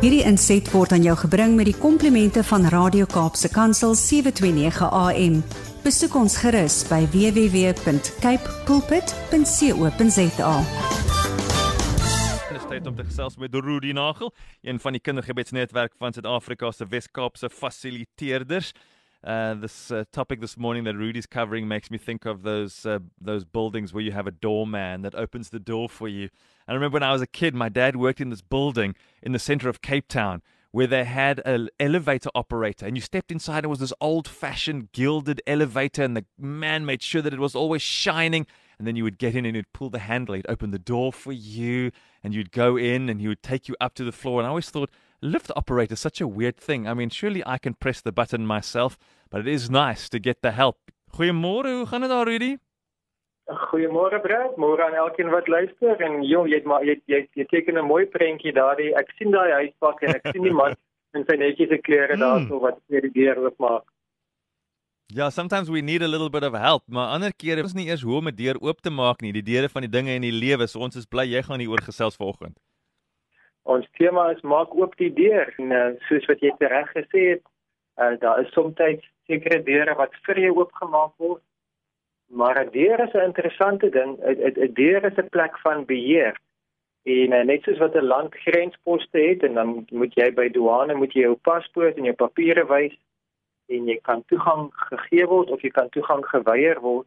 Hierdie inset word aan jou gebring met die komplimente van Radio Kaapse Kansel 729 AM. Besoek ons gerus by www.cape pulpit.co.za. Dis tyd om te gesels met Rudy Nagel, een van die kindergebedsnetwerk van Suid-Afrika se Wes-Kaapse fasiliteerders. Uh, this uh, topic this morning that Rudy's covering makes me think of those uh, those buildings where you have a doorman that opens the door for you. I remember when I was a kid, my dad worked in this building in the center of Cape Town where they had an elevator operator, and you stepped inside. and It was this old-fashioned gilded elevator, and the man made sure that it was always shining. And then you would get in and he'd pull the handle, he'd open the door for you, and you'd go in, and he would take you up to the floor. And I always thought lift operator is such a weird thing. I mean, surely I can press the button myself, but it is nice to get the help. Goeiemôre, hoe gaan dit daar, Rudy? Goeiemôre, Brad. Môre aan elkeen wat luister en jong, jy maar jy jy, jy teken 'n mooi prentjie daardie. Ek sien daai huispak en ek sien die man in sy netjiese klere mm. daarso wat vir die deur oopmaak. Ja, sometimes we need a little bit of help, maar ander kere is nie eers hoe om 'n deur oop te maak nie, die deure van die dinge in die lewe. So ons is bly jy gaan hier oor gesels vanoggend. Ons tema is maak oop die deur en uh, soos wat jy reg gesê het, uh, daar is soms sekere deure wat vir jou oopgemaak word. Maar 'n deur is 'n interessante ding. 'n Deur is 'n plek van beheer. En uh, net soos wat 'n land grensposte het en dan moet jy by douane moet jy jou paspoort en jou papiere wys en jy kan toegang gegee word of jy kan toegang geweier word.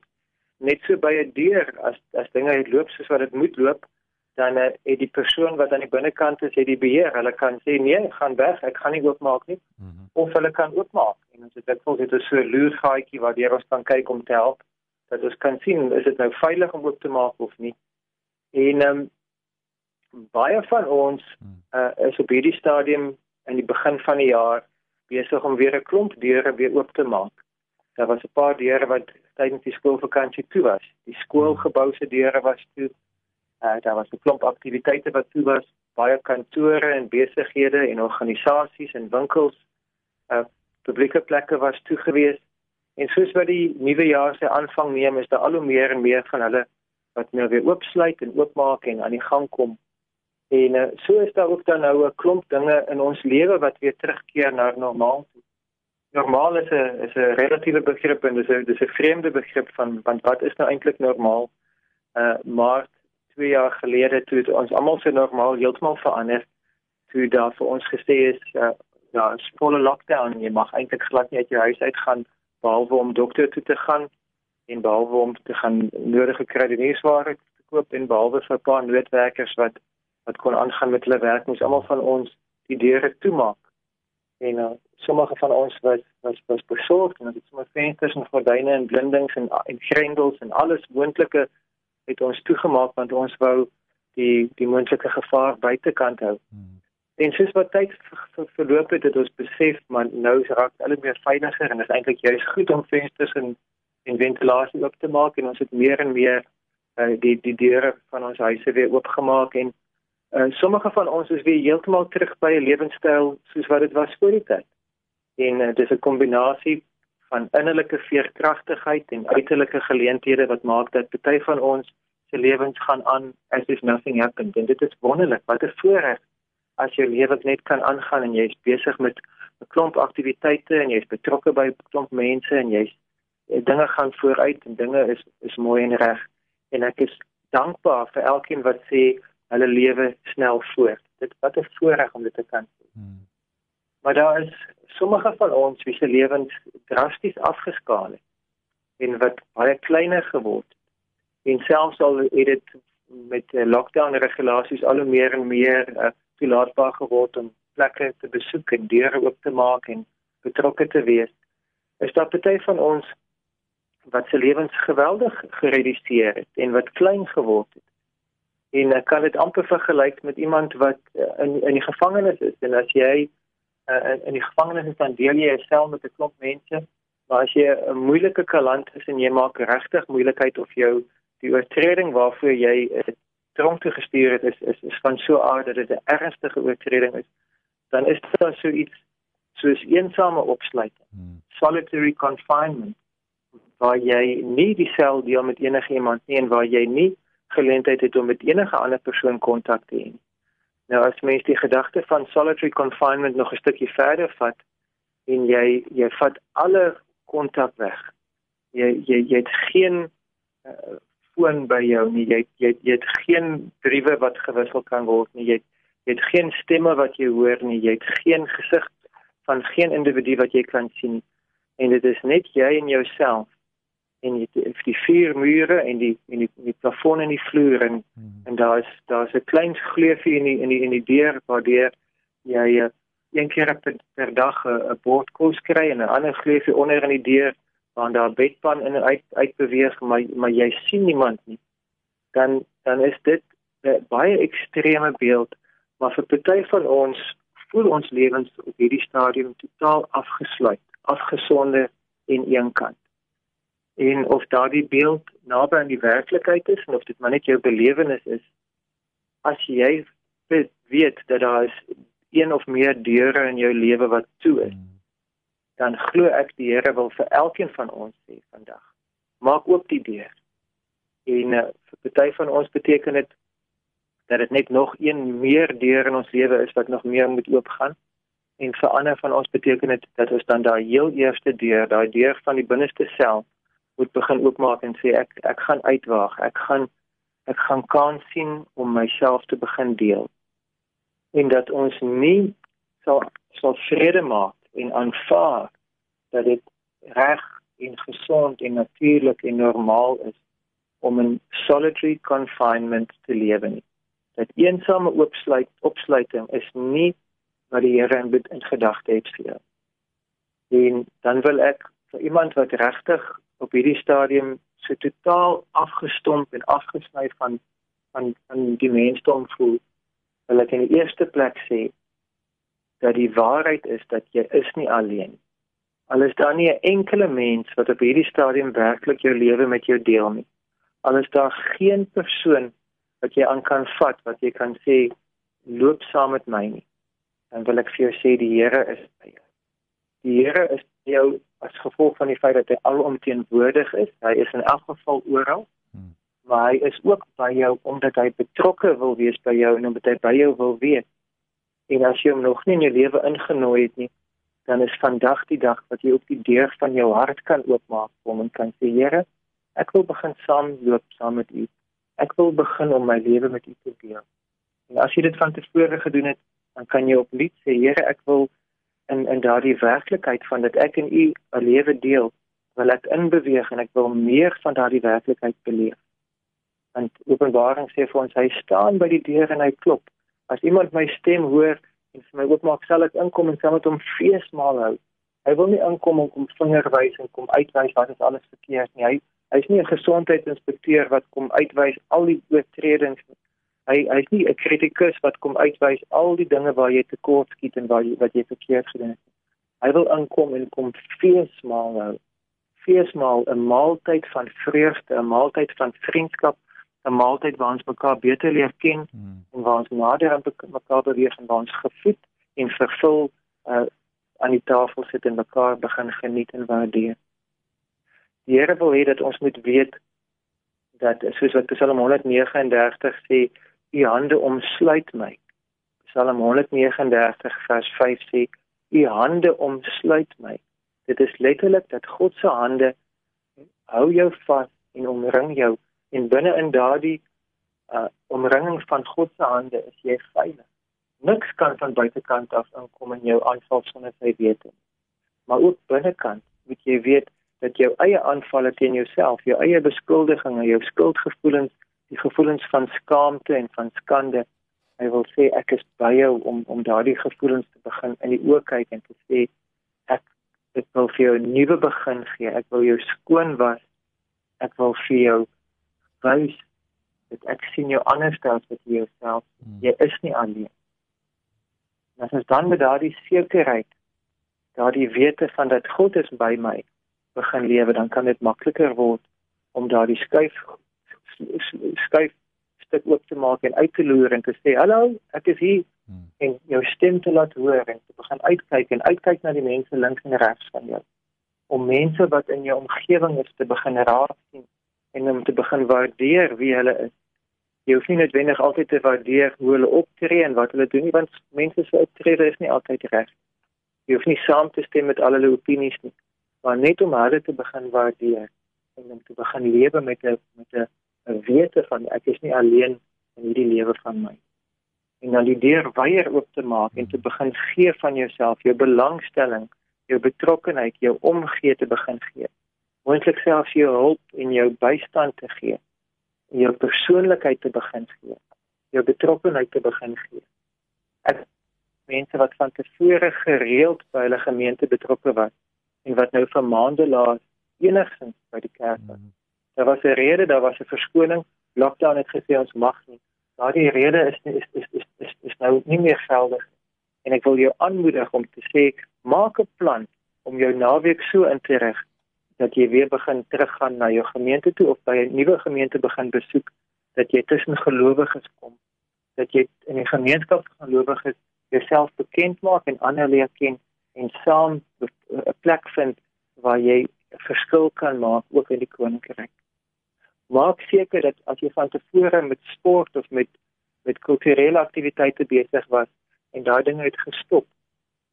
Net so by 'n deur as as dinge loop soos wat dit moet loop, dan uh, het die persoon wat aan die binnekant is, het die beheer. Hulle kan sê nee, gaan weg, ek gaan nie oopmaak nie. Mm -hmm. Of hulle kan oopmaak. En ons het voel dit is so 'n loergaatjie waar jy ons kan kyk om te help dat ons kan sien is dit nou veilig om oop te maak of nie. En ehm um, baie van ons uh, is op hierdie stadium in die begin van die jaar besig om weer 'n klomp deure weer oop te maak. Daar was 'n paar deure wat tydens die skoolvakansie toe was. Die skoolgebou se deure was toe Uh, daar was 'n klomp aktiwiteite wat toe was, baie kantore en besighede en organisasies en winkels. Uh publieke plekke was toe gewees. En soos wat die nuwe jaar se aanvang neem, is daar al hoe meer en meer van hulle wat nou weer oopsluit en oopmaak en aan die gang kom. En uh, so is daar ook dan nou 'n klomp dinge in ons lewe wat weer terugkeer na normaal. Normaal is 'n is 'n relatiewe begrip en dis 'n dis 'n vreemde begrip van want wat is nou eintlik normaal? Uh maar 2 jaar gelede toe ons almal se normaal heeltemal verander toe daar vir ons gesê is uh, ja, 'n volle lockdown. Jy mag eintlik glad nie uit jou huis uitgaan behalwe om dokter toe te gaan en behalwe om te gaan nodige kredietware te koop en behalwe vir 'n paar noodwerkers wat wat kon aangaan met hulle werk. Moes almal van ons die deure toemaak. En uh, sommige van ons was was was besorgd en dit sommer vensters en gordyne en blindings en en grendels en alles moontlike het ons toegemaak want ons wou die die moontlike gevaar buitekant hou. Hmm. En soos wat tyd verloop het, het ons besef maar nou is raak alles meer veiliger en dit is eintlik juist goed om vensters en en ventilasie op te maak en ons het meer en meer uh, die die deure van ons huise weer oopgemaak en uh, sommige van ons is weer heeltemal terug by 'n lewenstyl soos wat dit was voor die tyd. En uh, dis 'n kombinasie van innerlike veerkragtigheid en uiterlike geleenthede wat maak dat party van ons se lewens gaan aan as if nothing happened. En dit is wonderlik. Wat 'n voorreg as jou lewe net kan aangaan en jy's besig met 'n klomp aktiwiteite en jy's betrokke by 'n klomp mense en jy's eh, dinge gaan vooruit en dinge is is mooi en reg. En ek is dankbaar vir elkeen wat sê hulle lewe snel voort. Dit wat 'n voorreg om dit te kan sê hmm. Maar daar is sommige van ons wie se lewens drasties afgeskaal het en wat baie kleiner geword het. En selfs al het dit met die lockdown regulasies al hoe meer en meer uh, toelaatbaar geword om plekke te besoek en deure oop te maak en betrokke te wees. Is daar party van ons wat se lewens geweldig gereduseer het en wat klein geword het. En ek kan dit amper vergelyk met iemand wat uh, in in die gevangenis is en as jy uh, in die gevangenis is dan deel jy 'n sel met 'n klomp mense. Maar as jy 'n moeilike kaland is en jy maak regtig moeilikheid of jou die oortreding waarvoor jy uh, tronk toe gestuur het is is, is van so aard dat dit 'n ernstige oortreding is, dan is dit so iets soos eensame opsluiting. Hmm. Solitary confinement waar jy nie die sel deel met enige iemand nie en waar jy nie geleentheid het om met enige ander persoon kontak te hê nie Nou as mens die gedagte van solitary confinement nog 'n stukkie verder vat en jy jy vat alle kontak weg. Jy jy jy het geen uh, foon by jou nie. Jy jy jy het geen briewe wat gewissel kan word nie. Jy jy het geen stemme wat jy hoor nie. Jy het geen gesig van geen individu wat jy kan sien en dit is net jy en jouself en jy het die vier mure en die en die, die plafon en die vloer en hmm. en daar is daar's 'n klein gleufie in die in die in die deur waardeur jy uh, een keer per, per dag 'n bord kos kry en 'n ander gleufie onder in die deur waar daar bedpan in en uit uit beweeg maar maar jy sien niemand nie dan dan is dit 'n baie ekstreme beeld maar vir party van ons voel ons lewens op hierdie stadium totaal afgesluit, afgesonder en eenkant. En of daardie beeld naby aan die werklikheid is of dit maar net jou belewenis is, as jy weet dat daar is een of meer deure in jou lewe wat toe is, dan glo ek die Here wil vir elkeen van ons sê vandag, maak oop die deur. En uh, vir party van ons beteken dit dat dit net nog een meer deur in ons lewe is wat nog meer moet oopgaan. En vir ander van ons beteken dit dat ons dan daai heel eerste deur, daai deur van die binneste self moet begin oopmaak en sê ek ek gaan uitwaag. Ek gaan ek gaan kan sien om myself te begin deel. En dat ons nie sal sal vrede maak en aanvaar dat dit reg en gesond en natuurlik en normaal is om in solitary confinement te lewe nie dat eensame oopsluit opsluiting is nie wat die Here in in gedagte het vir jou. En dan wil ek vir iemand wat regtig op hierdie stadium so totaal afgestomp en afgesny van van van die mensdom voel, wil ek in die eerste plek sê dat die waarheid is dat jy is nie alleen. Al is daar nie 'n enkele mens wat op hierdie stadium werklik jou lewe met jou deel nie. Al is daar geen persoon wat jy aan kan vat wat jy kan sê loop saam met my nie dan wil ek vir jou sê die Here is by jou die Here is by jou as gevolg van die feit dat hy alomteenwoordig is hy is in elk geval oral hmm. maar hy is ook by jou omdat hy betrokke wil wees by jou en omdat hy by jou wil wees en as jy hom nog nie in jou lewe ingenooi het nie dan is vandag die dag wat jy op die deur van jou hart kan oopmaak om en kan sê Here ek wil begin saam loop saam met u ek wil begin om my lewe met U te deel. En as jy dit van tevore gedoen het, dan kan jy opnuut sê, Here, ek wil in in daardie werklikheid van dat ek en U 'n lewe deel, wil ek inbeweeg en ek wil meer van daardie werklikheid beleef. Want Openbaring sê vir ons hy staan by die deur en hy klop. As iemand my stem hoor en vir my oopmaak, sal ek inkom en saam met hom feesmaal hou. Hy wil nie inkom om kom vingerwys en kom uitwys wat is alles verkeerd nie. Hy Hy's nie 'n gesondheidsinspekteur wat kom uitwys al die oortredings nie. Hy hy's nie 'n kritikus wat kom uitwys al die dinge waar jy tekort skiet en waar jy wat jy verkeerd gedoen het. Hy wil inkom en kom feesmaal hou. Feesmaal 'n maaltyd van vreugde, 'n maaltyd van vriendskap, 'n maaltyd waar ons mekaar beter leer ken hmm. en waar ons nader aan mekaar beweeg en waar ons gevoed en vervul uh, aan die tafel sit en mekaar begin geniet en waardeer. Die Here wil hê dat ons moet weet dat soos wat Psalm 139 sê, u hande omsluit my. Psalm 139 vers 5 sê, u hande omsluit my. Dit is letterlik dat God se hande hou jou vas en omring jou en binne in daardie uh, omringing van God se hande is jy veilig. Niks kan van buitekant af inkom en jou aanval sonder sy wete. Maar ook binnekant moet jy weet dat jou eie aanvalle teen jouself, jou eie beskuldigings, jou skuldgevoelens, die gevoelens van skaamte en van skande, hy wil sê ek is by jou om om daardie gevoelens te begin in die oë kyk en te sê ek ek wil vir jou 'n nuwe begin gee. Ek wil jou skoon was. Ek wil vir jou wys dat ek sien jou anders as wat jy jouself. Hmm. Jy is nie alleen. En as ons dan met daardie sekerheid daardie wete van dat God is by my begin lewe, dan kan dit makliker word om daardie skuif skuif stuk oop te maak en uit te loer en te sê hallo, ek is hier hmm. en jou stem te laat hoor en te begin uitkyk en uitkyk na die mense links en regs van jou om mense wat in jou omgewing is te begin raak sien en om te begin waardeer wie hulle is Jy hoef nie noodwendig altyd te waardeer hoe hulle optree en wat hulle doen nie, want mense se optrede is nie altyd reg. Jy hoef nie saam te stem met al hulle opinies nie, maar net om hulle te begin waardeer en om te begin lewe met 'n met 'n 'n wete van ek is nie alleen in hierdie lewe van my. En dan die deur weier oop te maak en te begin gee van jouself, jou belangstelling, jou betrokkenheid, jou omgee te begin gee. Moontlik selfs jou hulp en jou bystand te gee. En jou persoonlikheid te begin gee. Jou betrokkenheid te begin gee. Ek mense wat van tevore gereeld by hulle gemeente betrokke was en wat nou vir maande laat enigstens by die kerk was. Mm -hmm. Daar was 'n rede, daar was 'n verskoning. Lockdown het gesê ons mag nie. Daardie rede is is is is is, is nou nie meer geldig. En ek wil jou aanmoedig om te sê maak 'n plan om jou naweek so in te rig dat jy weer begin teruggaan na jou gemeente toe of by 'n nuwe gemeente begin besoek dat jy tussen gelowiges kom dat jy in die gemeenskap van gelowiges jouself bekend maak en ander leer ken en saam 'n plek vind waar jy 'n verskil kan maak ook in die koninkryk. Maak seker dat as jy van tevore met sport of met met kulturele aktiwiteite besig was en daai dinge het gestop,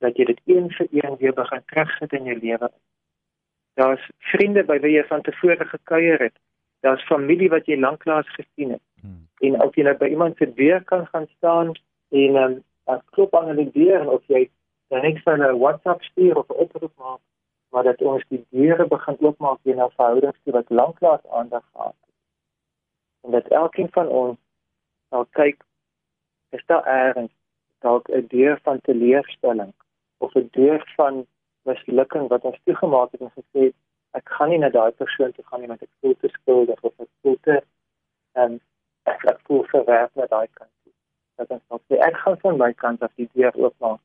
dat jy dit een vir een weer begin terugsit in jou lewe. Daar's vriende by wie jy van tevore gekuier het. Daar's familie wat jy lanklaas gesien het. Hmm. En as jy nou by iemand se deur kan gaan staan en um, as klop aan hulle deur of jy dan net vir 'n WhatsApp stuur of 'n oproep maak, maar dat ons die deure begin oopmaak hier na verhoudings wat lanklaas aandag gehad het. En dat elkeen van ons sal kyk is daar ergens dalk 'n deur van teleurstelling of 'n deur van mislukking wat ons toegemaak het en gesê het ek gaan nie na daai persoon toe gaan nie want ek voel te skuldig of ek voel te en ek ek voel verwerp na daai kant toe. Dat ons sê ek gaan van my kant af die deur oopmaak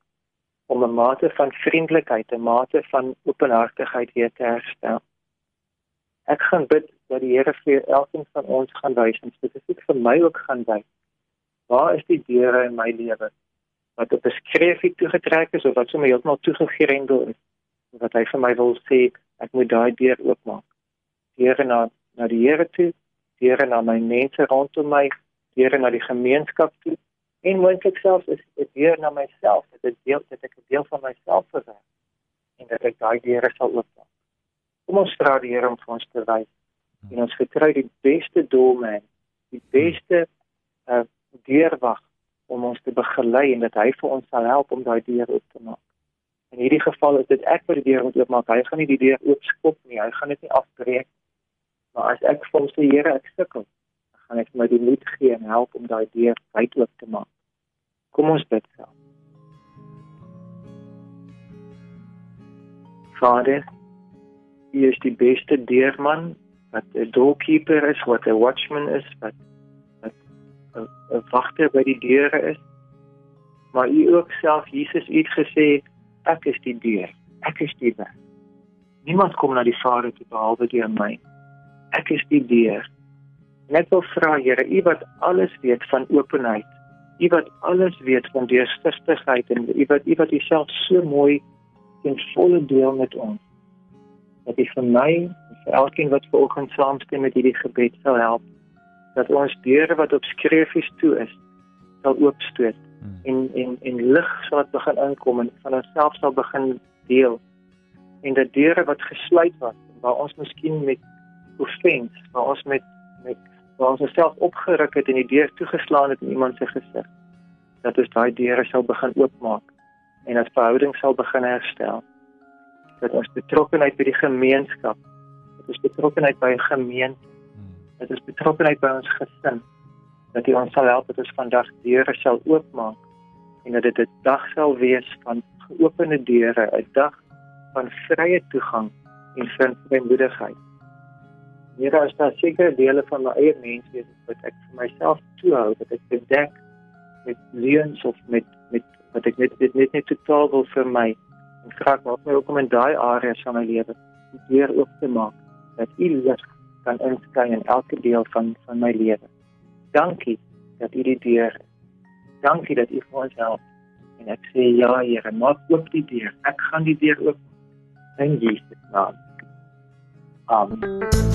om 'n mate van vriendelikheid, 'n mate van openhartigheid weer te herstel. Ek gaan bid dat die Here vir elkeen van ons gaan wys en spesifiek vir my ook gaan wys. Waar is die deure in my lewe wat op 'n skreefie toegetrek is of wat sommer heeltemal toegegrendel is? Wat hy vir my wil sê, ek moet daai deur oopmaak. Deure na na die Here toe, deure na my mense rondom my, deure na die gemeenskap toe en moontlik selfs is dit weer na myself dat dit deel dat ek 'n deel van myself verwerk en dat ek daai deure sal oopmaak. Kom ons vra die Here om vir ons te wys en ons vertrou die beste doelman, die beste uh, deurwag om ons te begelei en dat hy vir ons sal help om daai deur oop te maak. In hierdie geval is dit ek wat die deur moet oopmaak. Hy gaan nie die deur oopskop nie. Hy gaan dit nie afbreek. Maar as ek vir hom sê Here, ek sukkel, dan gaan hy vir my die moed gee en help om daai deur wyd oop te maak. Kom ons bid saam. Vader, U is die beste deurman wat 'n doorkeeper is, wat 'n watchman is, wat 'n wagter by die deure is. Maar U ook self Jesus het gesê, ek is die deur. Ek is die weg. Niemand kom na die Vader toe behalwe deur my. Ek is die deur. Net wil vra Here, U wat alles weet van openheid, U wat alles weet van deursigtigheid en U wat U wat Uself so mooi en volle deel met ons. Dat U vir my en vir elkeen wat vanoggend saamstem met hierdie gebed sal help dat ons deure wat op skreefies toe is sal oopstoot hmm. en en en lig sal begin inkom en van onsself sal begin deel en dat deure wat gesluit was waar ons miskien met offense waar ons met met waar ons self opgeruk het en die deur toegeslaan het in iemand se gesig dat ons daai deure sal begin oopmaak en as verhouding sal begin herstel. Dat ons betrokkenheid by die gemeenskap dat ons betrokkenheid by 'n gemeente dat ons betrokkenheid by ons gesin dat U ons sal help dat ons vandag deure sal oopmaak en dat dit 'n dag sal wees van geopende deure 'n dag van vrye toegang en vrymoedigheid Here as daar sekere dele van my eie menswees wat ek vir myself toehou dat ek bedek met leuns of met met wat ek net dit net net totaal wil vir my en vra ek my ook om in daai areas van my lewe weer oop te maak dat u lig kan inskyn in elke deel van van my lewe. Dankie dat u die deur Dankie dat u vir ons help. En ek sê ja, Here, maak oop die deur. Ek gaan die deur oop in Jesus naam. Amen.